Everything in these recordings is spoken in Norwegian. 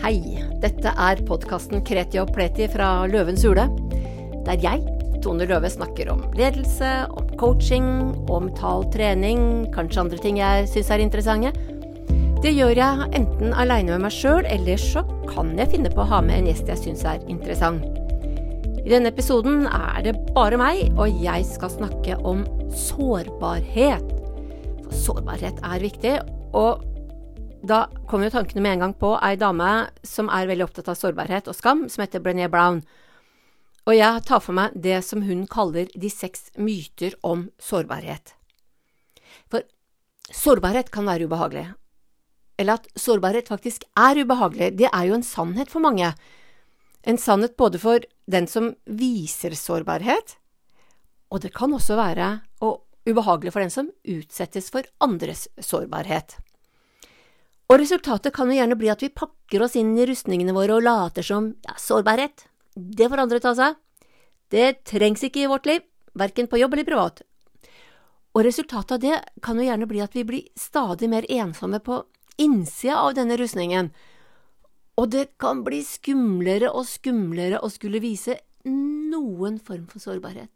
Hei, dette er podkasten Kreti og Pleti fra Løvens hule, der jeg, Tone Løve, snakker om ledelse, om coaching, om mental trening, kanskje andre ting jeg syns er interessante. Det gjør jeg enten aleine med meg sjøl, eller så kan jeg finne på å ha med en gjest jeg syns er interessant. I denne episoden er det bare meg, og jeg skal snakke om sårbarhet. For sårbarhet er viktig, og da kom jo tankene med en gang på ei dame som er veldig opptatt av sårbarhet og skam, som heter Brené Brown. Og jeg tar for meg det som hun kaller de seks myter om sårbarhet. For sårbarhet kan være ubehagelig. Eller at sårbarhet faktisk er ubehagelig, det er jo en sannhet for mange. En sannhet både for den som viser sårbarhet, og det kan også være ubehagelig for den som utsettes for andres sårbarhet. Og resultatet kan jo gjerne bli at vi pakker oss inn i rustningene våre og later som ja, sårbarhet, det får andre ta seg. Det trengs ikke i vårt liv, verken på jobb eller privat. Og resultatet av det kan jo gjerne bli at vi blir stadig mer ensomme på innsida av denne rustningen, og det kan bli skumlere og skumlere å skulle vise noen form for sårbarhet.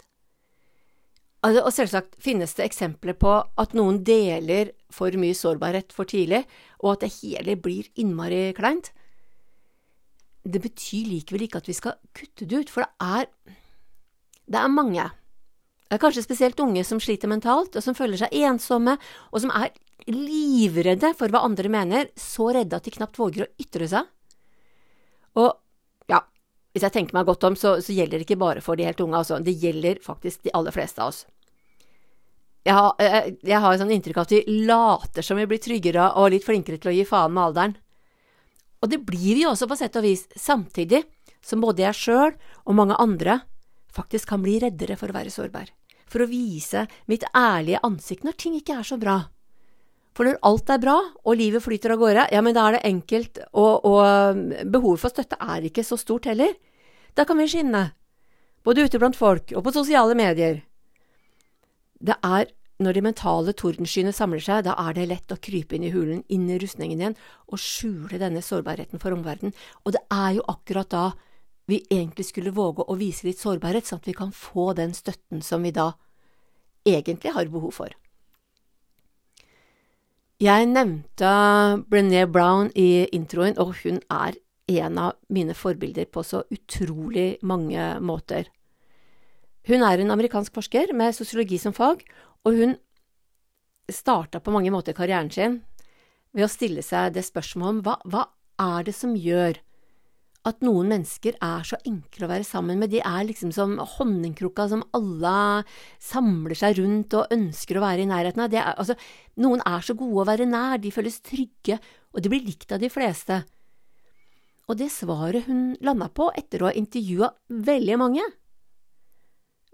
Altså, og selvsagt finnes det eksempler på at noen deler for mye sårbarhet for tidlig, og at det hele blir innmari kleint. Det betyr likevel ikke at vi skal kutte det ut, for det er, det er mange, kanskje spesielt unge, som sliter mentalt, og som føler seg ensomme, og som er livredde for hva andre mener, så redde at de knapt våger å ytre seg. Og ja, hvis jeg tenker meg godt om, så, så gjelder det ikke bare for de helt unge, altså. Det gjelder faktisk de aller fleste av oss. Jeg har, jeg, jeg har sånn inntrykk av at vi later som vi blir tryggere og litt flinkere til å gi faen med alderen. Og det blir vi også på sett og vis, samtidig som både jeg sjøl og mange andre faktisk kan bli reddere for å være sårbar, for å vise mitt ærlige ansikt når ting ikke er så bra. For når alt er bra, og livet flyter av gårde, ja, men da er det enkelt, og, og behovet for støtte er ikke så stort heller. Da kan vi skinne, både ute blant folk og på sosiale medier. Det er når de mentale tordenskyene samler seg, da er det lett å krype inn i hulen, inn i rustningen igjen, og skjule denne sårbarheten for omverdenen. Og det er jo akkurat da vi egentlig skulle våge å vise litt sårbarhet, sånn at vi kan få den støtten som vi da egentlig har behov for. Jeg nevnte Brené Brown i introen, og hun er en av mine forbilder på så utrolig mange måter. Hun er en amerikansk forsker med sosiologi som fag, og hun starta på mange måter karrieren sin ved å stille seg det spørsmålet om hva, hva er det som gjør at noen mennesker er så enkle å være sammen med, de er liksom som honningkrukka som alle samler seg rundt og ønsker å være i nærheten av. Er, altså, noen er så gode å være nær, de føles trygge, og de blir likt av de fleste. Og det svaret hun landa på etter å ha intervjua veldig mange,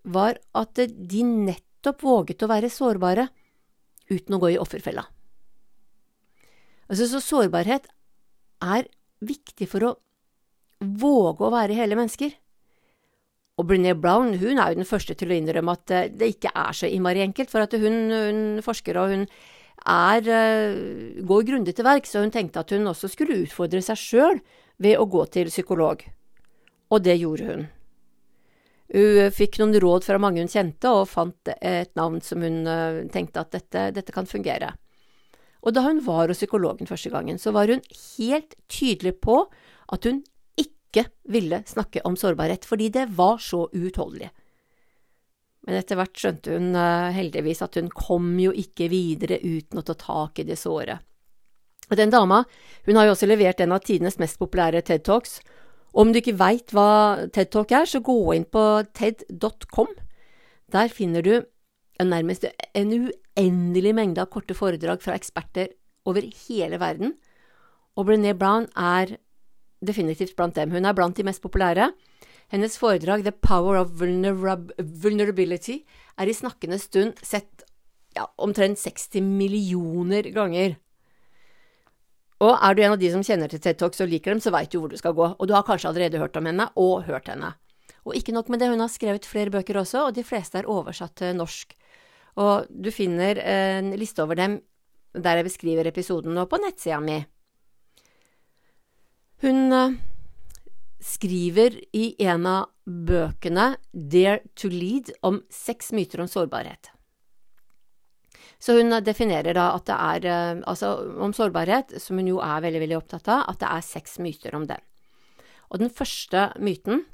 var at de nettopp våget å være sårbare uten å gå i offerfella. Altså, så sårbarhet er viktig for å våge å være hele mennesker. Og Brené Brown hun er jo den første til å innrømme at eh, det ikke er så innmari enkelt, for at hun, hun forsker og hun er, eh, går grundig til verks, og hun tenkte at hun også skulle utfordre seg sjøl ved å gå til psykolog. Og det gjorde hun. Hun fikk noen råd fra mange hun kjente, og fant et navn som hun eh, tenkte at dette, dette kan fungere. Og da hun var hos psykologen første gangen, så var hun helt tydelig på at hun ikke ville snakke om sårbarhet, fordi det var så uutholdelig. Men etter hvert skjønte hun eh, heldigvis at hun kom jo ikke videre uten å ta tak i det såret. Og den dama, hun har jo også levert en av tidenes mest populære TED Talks, om du ikke veit hva TED Talk er, så gå inn på ted.com. Der finner du nærmest en uendelig mengde av korte foredrag fra eksperter over hele verden, og Brené Brown er definitivt blant dem. Hun er blant de mest populære. Hennes foredrag The Power of Vulnerability er i snakkende stund sett ja, omtrent 60 millioner ganger. Og er du en av de som kjenner til TED Talks og liker dem, så veit du hvor du skal gå, og du har kanskje allerede hørt om henne, og hørt henne. Og ikke nok med det, hun har skrevet flere bøker også, og de fleste er oversatt til norsk. Og du finner en liste over dem der jeg beskriver episoden nå på nettsida mi. Hun uh, skriver i en av bøkene Dare to Lead om seks myter om sårbarhet. Så hun definerer da at det er, uh, altså om sårbarhet, som hun jo er veldig, veldig opptatt av, at det er seks myter om den. Og den første myten,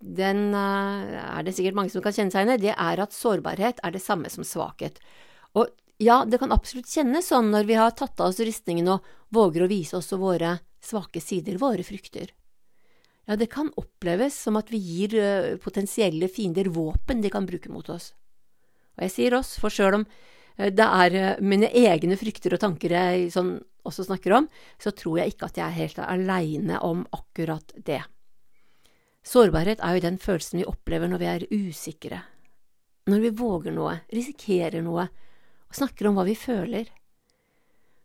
den uh, er det sikkert mange som kan kjenne seg igjen i, det er at sårbarhet er det samme som svakhet. Og ja, det kan absolutt kjennes sånn når vi har tatt av oss rustningen og våger å vise også våre svake sider, våre frykter. Ja, det kan oppleves som at vi gir uh, potensielle fiender våpen de kan bruke mot oss. Og jeg sier oss, for sjøl om uh, det er uh, mine egne frykter og tanker jeg sånn, også snakker om, så tror jeg ikke at jeg er helt aleine om akkurat det. Sårbarhet er jo den følelsen vi opplever når vi er usikre, når vi våger noe, risikerer noe, og snakker om hva vi føler.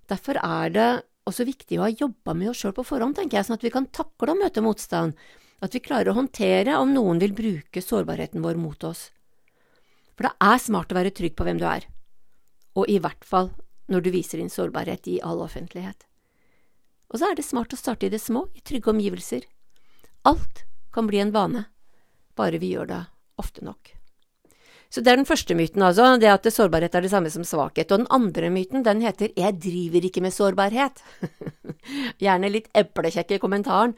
Derfor er det også viktig å ha jobba med oss sjøl på forhånd, tenker jeg, sånn at vi kan takle å møte motstand, at vi klarer å håndtere om noen vil bruke sårbarheten vår mot oss. For det er smart å være trygg på hvem du er, og i hvert fall når du viser din sårbarhet i all offentlighet. Og så er det smart å starte i det små, i trygge omgivelser. Alt kan bli en vane, bare vi gjør det ofte nok. Så det er den første myten, altså, det at sårbarhet er det samme som svakhet. Og den andre myten, den heter Jeg driver ikke med sårbarhet. Gjerne litt eplekjekk i kommentaren.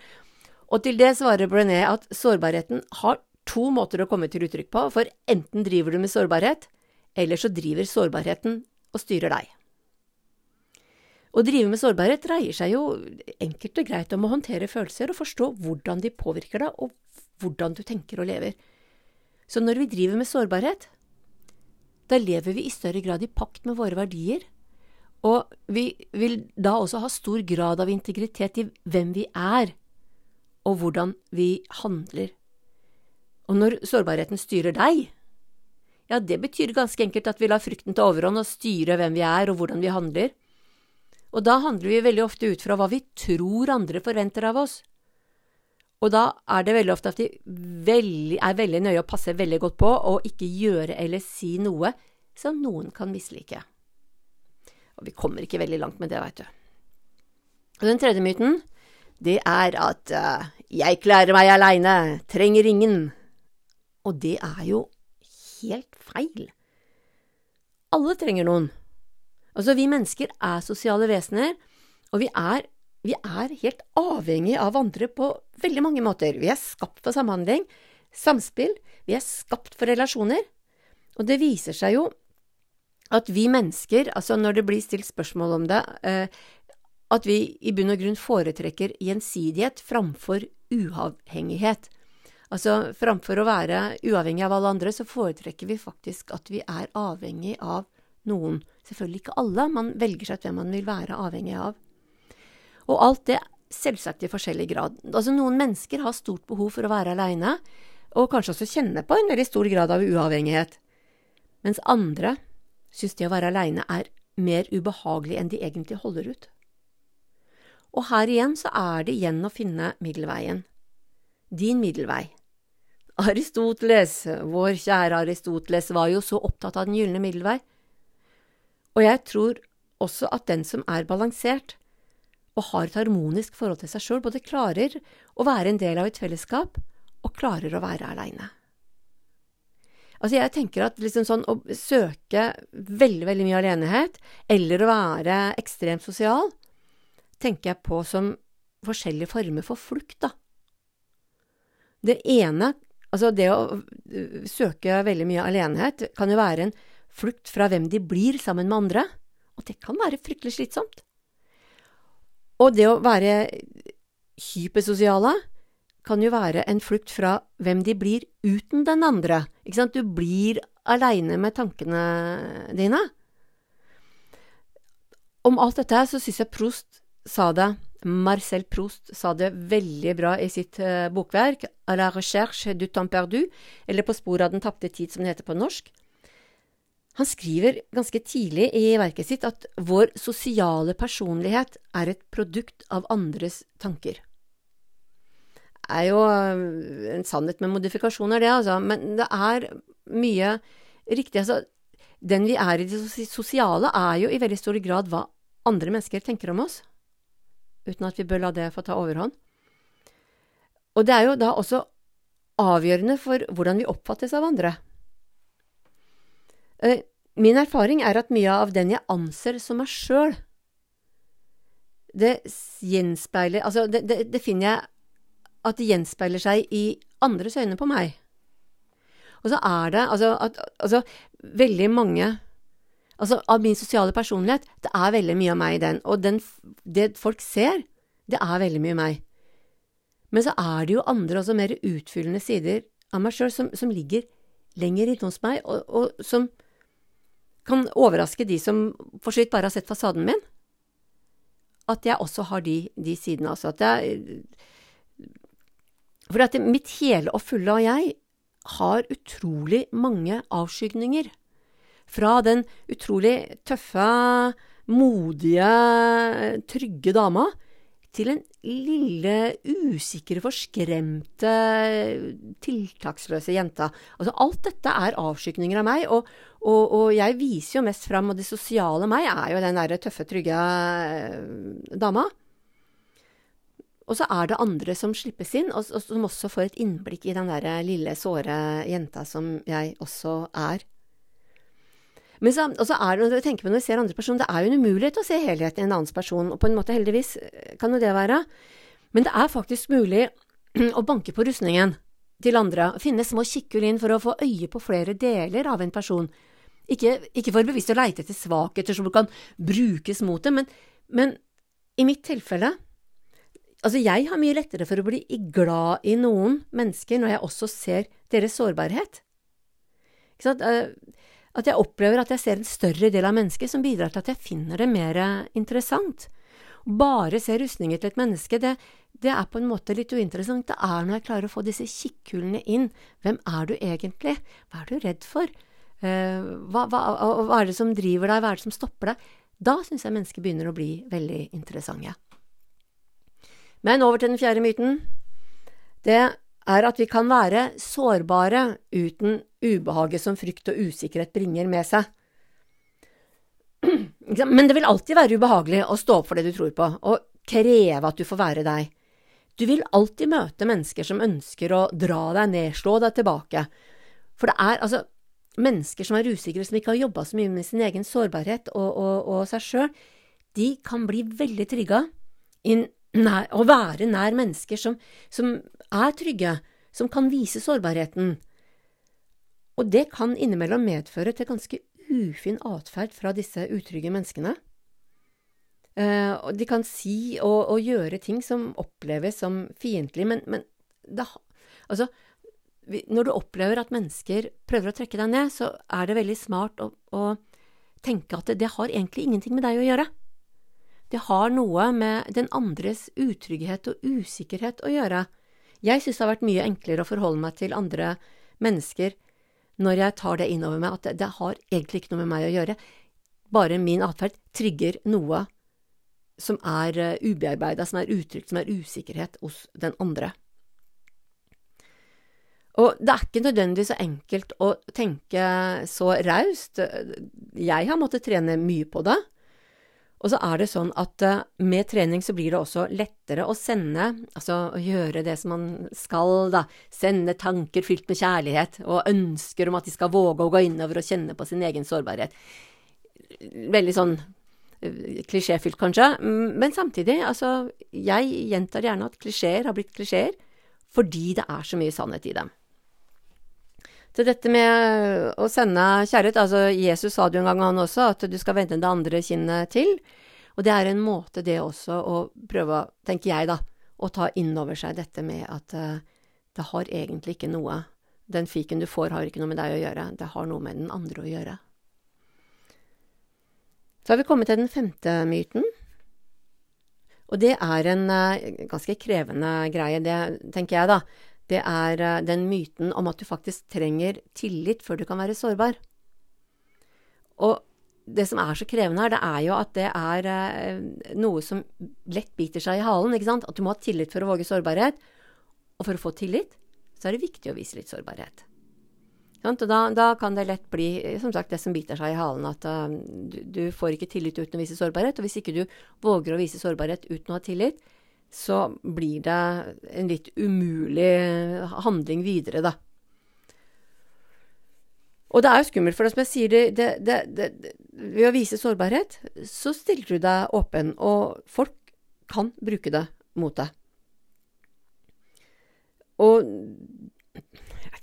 Og til det svarer Brené at sårbarheten har to måter å komme til uttrykk på, for enten driver du med sårbarhet, eller så driver sårbarheten og styrer deg. Å drive med sårbarhet dreier seg jo enkelt og greit om å håndtere følelser og forstå hvordan de påvirker deg, og hvordan du tenker og lever. Så når vi driver med sårbarhet, da lever vi i større grad i pakt med våre verdier, og vi vil da også ha stor grad av integritet i hvem vi er, og hvordan vi handler. Og når sårbarheten styrer deg, ja, det betyr ganske enkelt at vi lar frykten ta overhånd og styre hvem vi er og hvordan vi handler. Og da handler vi veldig ofte ut fra hva vi tror andre forventer av oss. Og da er det veldig ofte at de veldig, er veldig nøye og passer veldig godt på å ikke gjøre eller si noe som noen kan mislike. Og vi kommer ikke veldig langt med det, veit du. Og den tredje myten, det er at uh, jeg klarer meg aleine, trenger ingen. Og det er jo helt feil. Alle trenger noen. Altså, vi mennesker er sosiale vesener, og vi er vi er helt avhengig av andre på veldig mange måter. Vi er skapt for samhandling, samspill, vi er skapt for relasjoner. Og det viser seg jo at vi mennesker, altså når det blir stilt spørsmål om det, eh, at vi i bunn og grunn foretrekker gjensidighet framfor uavhengighet. Altså framfor å være uavhengig av alle andre, så foretrekker vi faktisk at vi er avhengig av noen. Selvfølgelig ikke alle, man velger seg hvem man vil være avhengig av. Og alt det selvsagt i forskjellig grad. Altså Noen mennesker har stort behov for å være aleine, og kanskje også kjenne på en veldig stor grad av uavhengighet, mens andre syns det å være aleine er mer ubehagelig enn de egentlig holder ut. Og her igjen så er det igjen å finne middelveien. Din middelvei. Aristoteles, vår kjære Aristoteles, var jo så opptatt av den gylne middelvei. Og jeg tror også at den som er balansert, og har et harmonisk forhold til seg sjøl, både klarer å være en del av et fellesskap og klarer å være aleine. Altså, jeg tenker at liksom sånn å søke veldig, veldig mye alenehet, eller å være ekstremt sosial, tenker jeg på som forskjellige former for flukt, da. Det ene, altså det å øh, søke veldig mye alenehet, kan jo være en flukt fra hvem de blir sammen med andre, og det kan være fryktelig slitsomt. Og det å være hypersosiale kan jo være en flukt fra hvem de blir uten den andre. Ikke sant? Du blir aleine med tankene dine. Om alt dette så syns jeg Prost sa det, Marcel Proust sa det veldig bra i sitt uh, bokverk A la recherche du temps perdu, eller På sporet av den tapte tid, som det heter på norsk. Han skriver ganske tidlig i verket sitt at vår sosiale personlighet er et produkt av andres tanker. Det er jo øh, en sannhet med modifikasjoner, det, altså, men det er mye riktig. Altså, den vi er i det sosiale, er jo i veldig stor grad hva andre mennesker tenker om oss. Uten at vi bør la det få ta overhånd. Og det er jo da også avgjørende for hvordan vi oppfattes av andre. Eh, min erfaring er at mye av den jeg anser som meg sjøl, det gjenspeiler Altså, det, det, det finner jeg at det gjenspeiler seg i andres øyne på meg. Og så er det altså, at, altså veldig mange Altså, av min sosiale personlighet, det er veldig mye av meg i den. Og den, det folk ser, det er veldig mye meg. Men så er det jo andre, også mer utfyllende sider av meg sjøl som, som, ligger lenger inne hos meg, og, og, som kan overraske de som for så vidt bare har sett fasaden min. At jeg også har de, de sidene, altså. At jeg For at mitt hele og fulle og jeg har utrolig mange avskygninger. Fra den utrolig tøffe, modige, trygge dama til den lille, usikre, forskremte, tiltaksløse jenta. Altså, alt dette er avskygninger av meg, og, og, og, jeg viser jo mest fram, og det sosiale meg er jo den derre tøffe, trygge eh, dama. Og så er det andre som slippes inn, og som også får et innblikk i den der lille, såre jenta som jeg også er. Men så, og så er det, når vi når vi ser andre personer, det er jo en umulighet å se helheten i en annens person, og på en måte heldigvis kan jo det være. Men det er faktisk mulig å banke på rustningen til andre, finne små kikkhull for å få øye på flere deler av en person. Ikke, ikke for bevisst å leite etter svakheter som kan brukes mot dem, men, men i mitt tilfelle Altså, jeg har mye lettere for å bli glad i noen mennesker når jeg også ser deres sårbarhet. Ikke sant? Eh, at jeg opplever at jeg ser en større del av mennesket som bidrar til at jeg finner det mer interessant. Bare se rustninger til et menneske, det, det er på en måte litt uinteressant. Det er når jeg klarer å få disse kikkhullene inn. Hvem er du egentlig? Hva er du redd for? Uh, hva, hva, hva, er det som driver deg? Hva er det som stopper deg? Da syns jeg mennesker begynner å bli veldig interessante. Men over til den fjerde myten. Det er at vi kan være sårbare uten ubehaget som frykt og usikkerhet bringer med seg. Men det vil alltid være ubehagelig å stå opp for det du tror på, og kreve at du får være deg. Du vil alltid møte mennesker som ønsker å dra deg ned, slå deg tilbake. For det er altså mennesker som er usikre, som ikke har jobba så mye med sin egen sårbarhet og, og, og seg sjøl, de kan bli veldig trigga inn nær, å være nær mennesker som, som er trygge, som kan vise sårbarheten. Og det kan innimellom medføre til ganske ufin atferd fra disse utrygge menneskene. Uh, de kan si og, og, gjøre ting som oppleves som fiendtlig, men, men da, altså, når du opplever at mennesker prøver å trekke deg ned, så er det veldig smart å, å tenke at det, det har egentlig ingenting med deg å gjøre. Det har noe med den andres utrygghet og usikkerhet å gjøre. Jeg synes det har vært mye enklere å forholde meg til andre mennesker når jeg tar det innover meg, at det, det har egentlig ikke noe med meg å gjøre. Bare min atferd trigger noe som er uh, ubearbeida, som er utrygt, som er usikkerhet hos den andre. Og det er ikke nødvendigvis så enkelt å tenke så raust. Jeg har måttet trene mye på det. Og så er det sånn at uh, med trening så blir det også lettere å sende, altså å gjøre det som man skal, da, sende tanker fylt med kjærlighet og ønsker om at de skal våge å gå innover og kjenne på sin egen sårbarhet. Veldig sånn uh, klisjéfylt, kanskje, men samtidig, altså, jeg gjentar gjerne at klisjeer har blitt klisjeer fordi det er så mye sannhet i dem. Til dette med å sende kjærlighet, altså Jesus sa det jo en gang han også, at du skal vende det andre kinnet til. Og det er en måte det også å prøve, tenker jeg da, å ta inn over seg dette med at uh, det har egentlig ikke noe Den fiken du får, har ikke noe med deg å gjøre, det har noe med den andre å gjøre. Så har vi kommet til den femte myten. Og det er en uh, ganske krevende greie, det tenker jeg, da det er eh, den myten om at du faktisk trenger tillit før du kan være sårbar. Og det som er så krevende her, det er jo at det er eh, noe som lett biter seg i halen. ikke sant? At du må ha tillit for å våge sårbarhet. Og for å få tillit, så er det viktig å vise litt sårbarhet. Og da, da, kan det lett bli som sagt, det som biter seg i halen, at du, du, får ikke tillit uten å vise sårbarhet. Og hvis ikke du våger å vise sårbarhet uten å ha tillit, så blir det en litt umulig handling videre, da. Og det er jo skummelt, for som jeg sier, det, det, det, ved å vise sårbarhet, så stiller du deg åpen, og folk kan bruke det mot deg. Og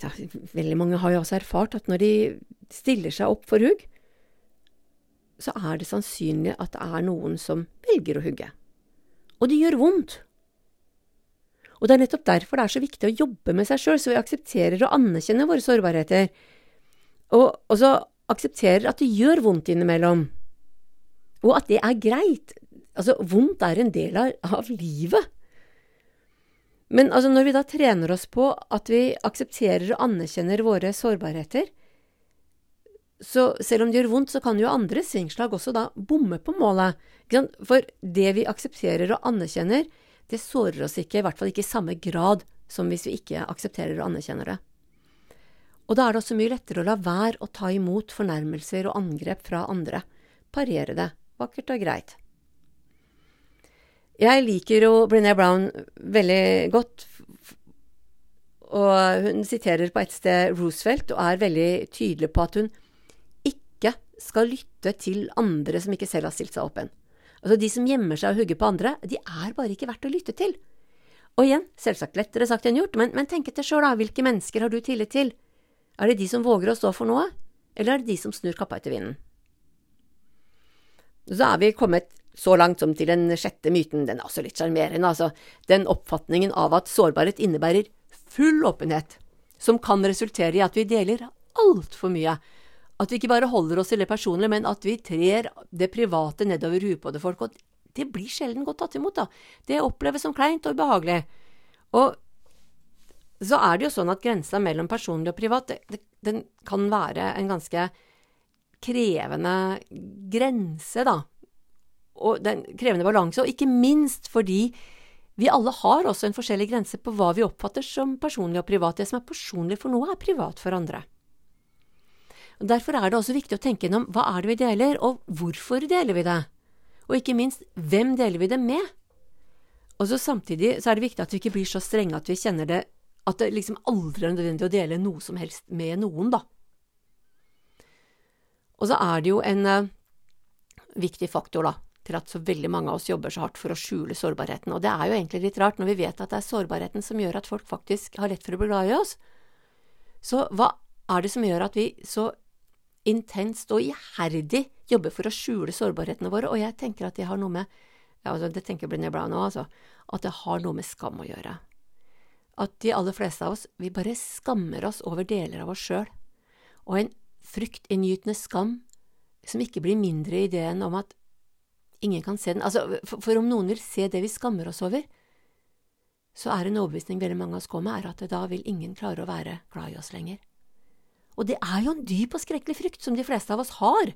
ja, veldig mange har jo også erfart at når de stiller seg opp for hugg, så er det sannsynlig at det er noen som velger å hugge. Og det gjør vondt. Og det er nettopp derfor det er så viktig å jobbe med seg sjøl, så vi aksepterer og anerkjenner våre sårbarheter. Og, og så aksepterer at det gjør vondt innimellom. Og at det er greit. Altså, vondt er en del av, av livet. Men altså, når vi da trener oss på at vi aksepterer og anerkjenner våre sårbarheter, så selv om det gjør vondt, så kan jo andre svingslag også da bomme på målet. For det vi aksepterer og anerkjenner, det sårer oss ikke, i hvert fall ikke i samme grad som hvis vi ikke aksepterer og anerkjenner det. Og da er det også mye lettere å la være å ta imot fornærmelser og angrep fra andre. Parere det, vakkert og greit. Jeg liker jo Brené Brown veldig godt, og hun siterer på et sted Roosevelt og er veldig tydelig på at hun skal lytte til andre som ikke selv har stilt seg åpen. Altså, de som gjemmer seg og hugger på andre, de er bare ikke verdt å lytte til. Og igjen, selvsagt lettere sagt enn gjort, men, men tenk etter sjøl, da. Hvilke mennesker har du tillit til? Er det de som våger å stå for noe, eller er det de som snur kappa etter vinden? Så er vi kommet så langt som til den sjette myten, den er også litt sjarmerende, altså, den oppfatningen av at sårbarhet innebærer full åpenhet, som kan resultere i at vi deler altfor mye, at vi ikke bare holder oss til det personlige, men at vi trer det private nedover huet på det folk, og det blir sjelden godt tatt imot, da. Det oppleves som kleint og ubehagelig. Og så er det jo sånn at grensa mellom personlig og privat, det, den kan være en ganske krevende grense, da. Og den krevende balanse, og ikke minst fordi vi alle har også en forskjellig grense på hva vi oppfatter som personlig og privat. Det som er personlig for noe, er privat for andre. Derfor er det også viktig å tenke gjennom hva er det vi deler, og hvorfor deler vi det? Og ikke minst, hvem deler vi det med? Og så Samtidig så er det viktig at vi ikke blir så strenge at vi kjenner det at det liksom aldri er nødvendig å dele noe som helst med noen, da. Og så er det jo en uh, viktig faktor, da, til at så veldig mange av oss jobber så hardt for å skjule sårbarheten. Og det er jo egentlig litt rart når vi vet at det er sårbarheten som gjør at folk faktisk har lett for å bli glad i oss. Så hva er det som gjør at vi så intenst og iherdig jobber for å skjule sårbarhetene våre? Og jeg tenker at det har noe med ja, altså, Det tenker Brené Brown òg, altså. At det har noe med skam å gjøre at de aller fleste av oss, vi bare skammer oss over deler av oss sjøl, og en fryktinngytende skam som ikke blir mindre i ideen om at ingen kan se den. Altså, for, for, om noen vil se det vi skammer oss over, så er en overbevisning veldig mange av oss går med, er at da vil ingen klare å være glad i oss lenger. Og det er jo en dyp og skrekkelig frykt som de fleste av oss har,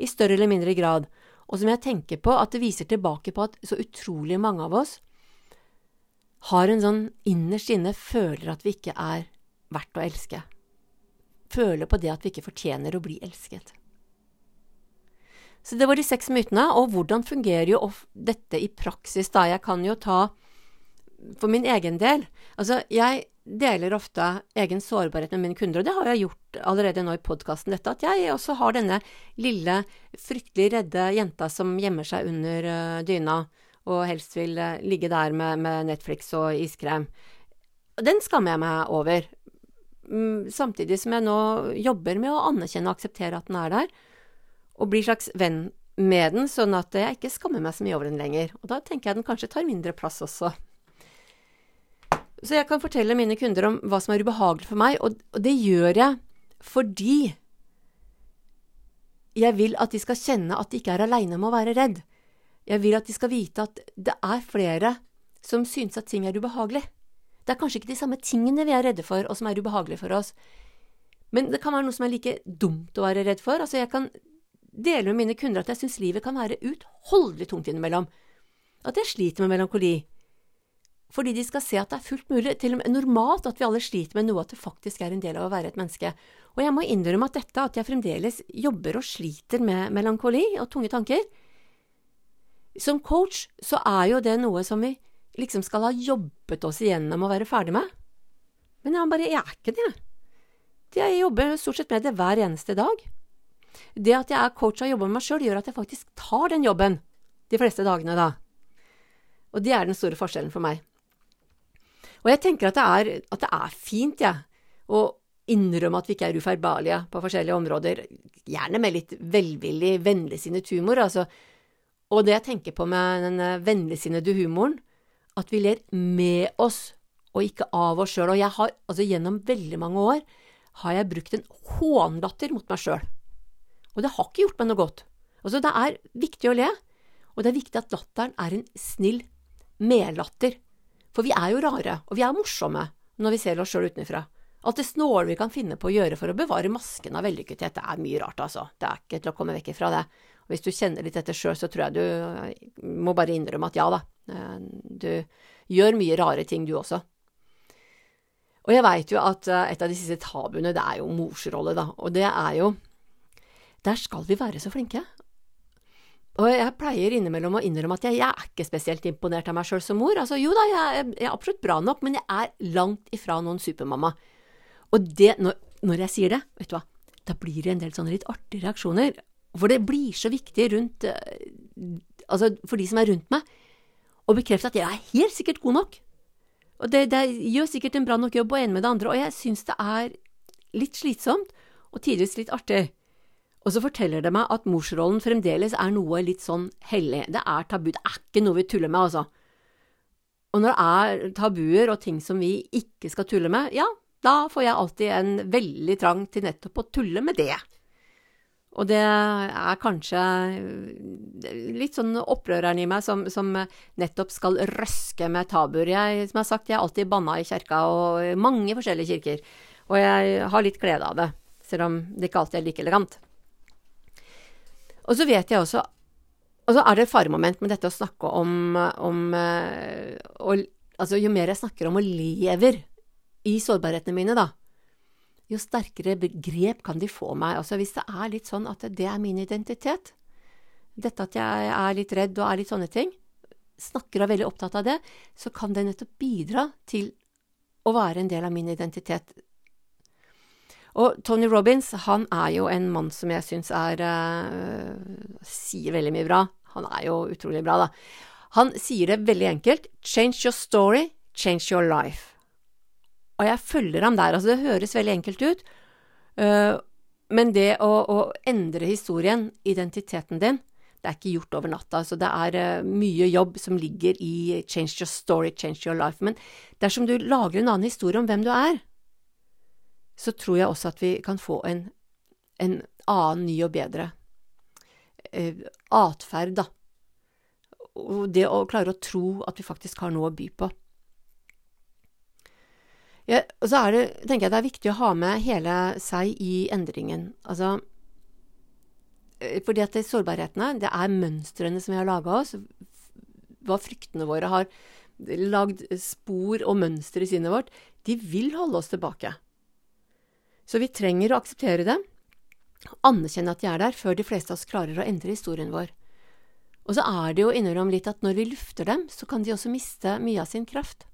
i større eller mindre grad, og som jeg tenker på at det viser tilbake på at så utrolig mange av oss har en sånn innerst inne føler at vi ikke er verdt å elske. Føler på det at vi ikke fortjener å bli elsket. Så det var de seks mytene, og hvordan fungerer jo dette i praksis da? Jeg kan jo ta for min egen del. Altså, jeg deler ofte egen sårbarhet med mine kunder, og det har jeg gjort allerede nå i podkasten, dette at jeg også har denne lille, fryktelig redde jenta som gjemmer seg under uh, dyna og helst vil eh, ligge der med, med Netflix og iskrem. Den skammer jeg meg over. Mm, samtidig som jeg nå jobber med å anerkjenne og akseptere at den er der, og blir slags venn med den, sånn at jeg ikke skammer meg så mye over den lenger. Og da tenker jeg den kanskje tar mindre plass også. Så jeg kan fortelle mine kunder om hva som er ubehagelig for meg, og, og det gjør jeg fordi jeg vil at de skal kjenne at de ikke er aleine om å være redd. Jeg vil at de skal vite at det er flere som synes at ting er ubehagelig. Det er kanskje ikke de samme tingene vi er redde for, og som er ubehagelige for oss. Men det kan være noe som er like dumt å være redd for. Altså, jeg kan dele med mine kunder at jeg syns livet kan være utholdelig tungt innimellom. At jeg sliter med melankoli. Fordi de skal se at det er fullt mulig, til og med normalt, at vi alle sliter med noe, at det faktisk er en del av å være et menneske. Og jeg må innrømme at dette, at jeg fremdeles jobber og sliter med melankoli og tunge tanker Som coach så er jo det noe som vi liksom skal ha jobbet oss igjennom og være ferdig med. Men jeg bare, jeg er ikke det. Jeg jobber stort sett med det hver eneste dag. Det at jeg er coach og jobber med meg sjøl, gjør at jeg faktisk tar den jobben de fleste dagene, da. Og det er den store forskjellen for meg. Og jeg tenker at det er, at det er fint, jeg, ja, å innrømme at vi ikke er ufeilbarlige på forskjellige områder, gjerne med litt velvillig, vennligsinnet humor, altså. Og det jeg tenker på med den eh, vennligsinnede humoren, at vi ler med oss og ikke av oss sjøl. Og jeg har, altså gjennom veldig mange år, har jeg brukt en hånlatter mot meg sjøl. Og det har ikke gjort meg noe godt. Altså, det er viktig å le, og det er viktig at latteren er en snill medlatter. For vi er jo rare, og vi er morsomme når vi ser oss sjøl utenfra. Alt det snåle vi kan finne på å gjøre for å bevare masken av vellykkethet, det er mye rart, altså. Det er ikke til å komme vekk ifra det. Og hvis du kjenner litt etter sjøl, så tror jeg du må bare innrømme at ja da, eh, du gjør mye rare ting du også. Og jeg veit jo at eh, et av de siste tabuene, det er jo morsrolle, da. Og det er jo Der skal vi være så flinke. Og jeg pleier innimellom å innrømme at jeg, jeg er ikke spesielt imponert av meg sjøl som mor. Altså jo da, jeg, jeg, er absolutt bra nok, men jeg er langt ifra noen supermamma. Og det, når, når jeg sier det, vet du hva, da blir det en del sånne litt artige reaksjoner. For det blir så viktig rundt eh, Altså for de som er rundt meg, å bekrefte at jeg er helt sikkert god nok. Og det, det gjør sikkert en bra nok jobb, og en med det andre. Og jeg syns det er litt slitsomt, og tidvis litt artig. Og så forteller det meg at morsrollen fremdeles er noe litt sånn hellig. Det er tabu. Det er ikke noe vi tuller med, altså. Og når det er tabuer og ting som vi ikke skal tulle med, ja, da får jeg alltid en veldig trang til nettopp å tulle med det. Og det er kanskje litt sånn opprøreren i meg som, som nettopp skal røske med tabuer. Jeg, som jeg har sagt, jeg har alltid banna i kjerka og mange forskjellige kirker. Og jeg har litt glede av det, selv om det ikke alltid er like elegant. Og så vet jeg også Og så er det et faremoment med dette å snakke om, om og, eh, Altså, jo mer jeg snakker om og lever i sårbarhetene mine, da, jo sterkere grep kan de få meg. Altså hvis det er litt sånn at det er min identitet, dette at jeg er litt redd og er litt sånne ting, snakker og er veldig opptatt av det, så kan det nettopp bidra til å være en del av min identitet. Og Tony Robins han er jo en mann som jeg syns er uh, sier veldig mye bra. Han er jo utrolig bra, da. Han sier det veldig enkelt. Change your story, change your life. Og jeg følger ham der. Altså, det høres veldig enkelt ut. Uh, men det å, å, endre historien, identiteten din, det er ikke gjort over natta. Så det er uh, mye jobb som ligger i change your story, change your life. Men dersom du lager en annen historie om hvem du er, så tror jeg også at vi kan få en, en annen, ny og bedre eh, atferd, da. Og det å klare å tro at vi faktisk har noe å by på. Ja, og så er det, tenker jeg det er viktig å ha med hele seg i endringen. Altså eh, fordi at det sårbarhetene, det er mønstrene som vi har laga oss, hva fryktene våre har lagd spor og mønster i sinnet vårt, de vil holde oss tilbake. Så vi trenger å akseptere dem, anerkjenne at de er der, før de fleste av oss klarer å endre historien vår. Og så er det jo innimellom litt at når vi lufter dem, så kan de også miste mye av sin kraft.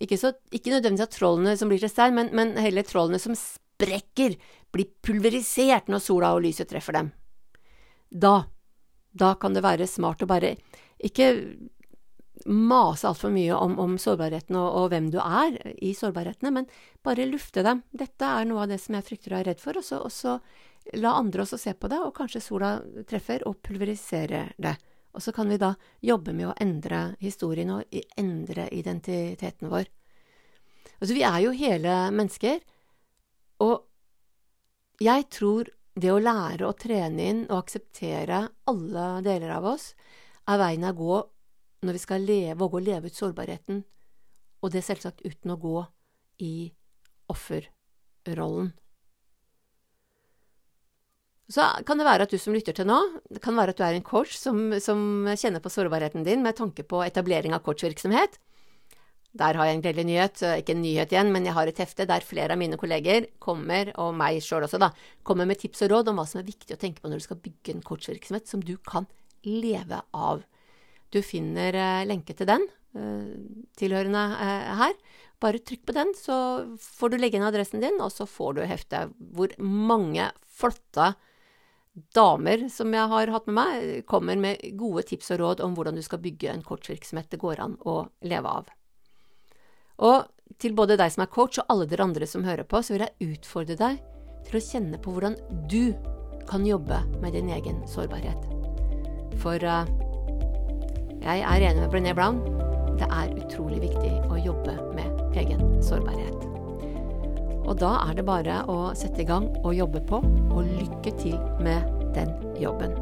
Ikke, så, ikke nødvendigvis av trollene som blir til stein, men, men heller trollene som sprekker, blir pulverisert når sola og lyset treffer dem. Da, da kan det være smart å bare ikke mase altfor mye om, om sårbarheten og, og, hvem du er i sårbarhetene, men bare lufte dem. Dette er noe av det som jeg frykter og er redd for, og så, og så la andre også se på det, og kanskje sola treffer og pulveriserer det. Og så kan vi da jobbe med å endre historien og endre identiteten vår. Altså, vi er jo hele mennesker, og jeg tror det å lære å trene inn og akseptere alle deler av oss, er veien å gå når vi skal våge å leve ut sårbarheten, og det selvsagt uten å gå i offerrollen. Så kan det være at du som lytter til nå, det kan være at du er en coach som, som kjenner på sårbarheten din med tanke på etablering av coachvirksomhet. Der har jeg en gledelig nyhet, ikke en nyhet igjen, men jeg har et hefte der flere av mine kolleger kommer, og meg sjøl også, da, kommer med tips og råd om hva som er viktig å tenke på når du skal bygge en coachvirksomhet som du kan leve av. Du finner eh, lenke til den, eh, tilhørende eh, her. Bare trykk på den, så får du legge inn adressen din, og så får du heftet hvor mange flotte damer som jeg har hatt med meg, kommer med gode tips og råd om hvordan du skal bygge en coachvirksomhet det går an å leve av. Og til både deg som er coach og alle dere andre som hører på, så vil jeg utfordre deg til å kjenne på hvordan du kan jobbe med din egen sårbarhet. For jeg er enig med Brené Brown. Det er utrolig viktig å jobbe med egen sårbarhet. Og da er det bare å sette i gang og jobbe på, og lykke til med den jobben.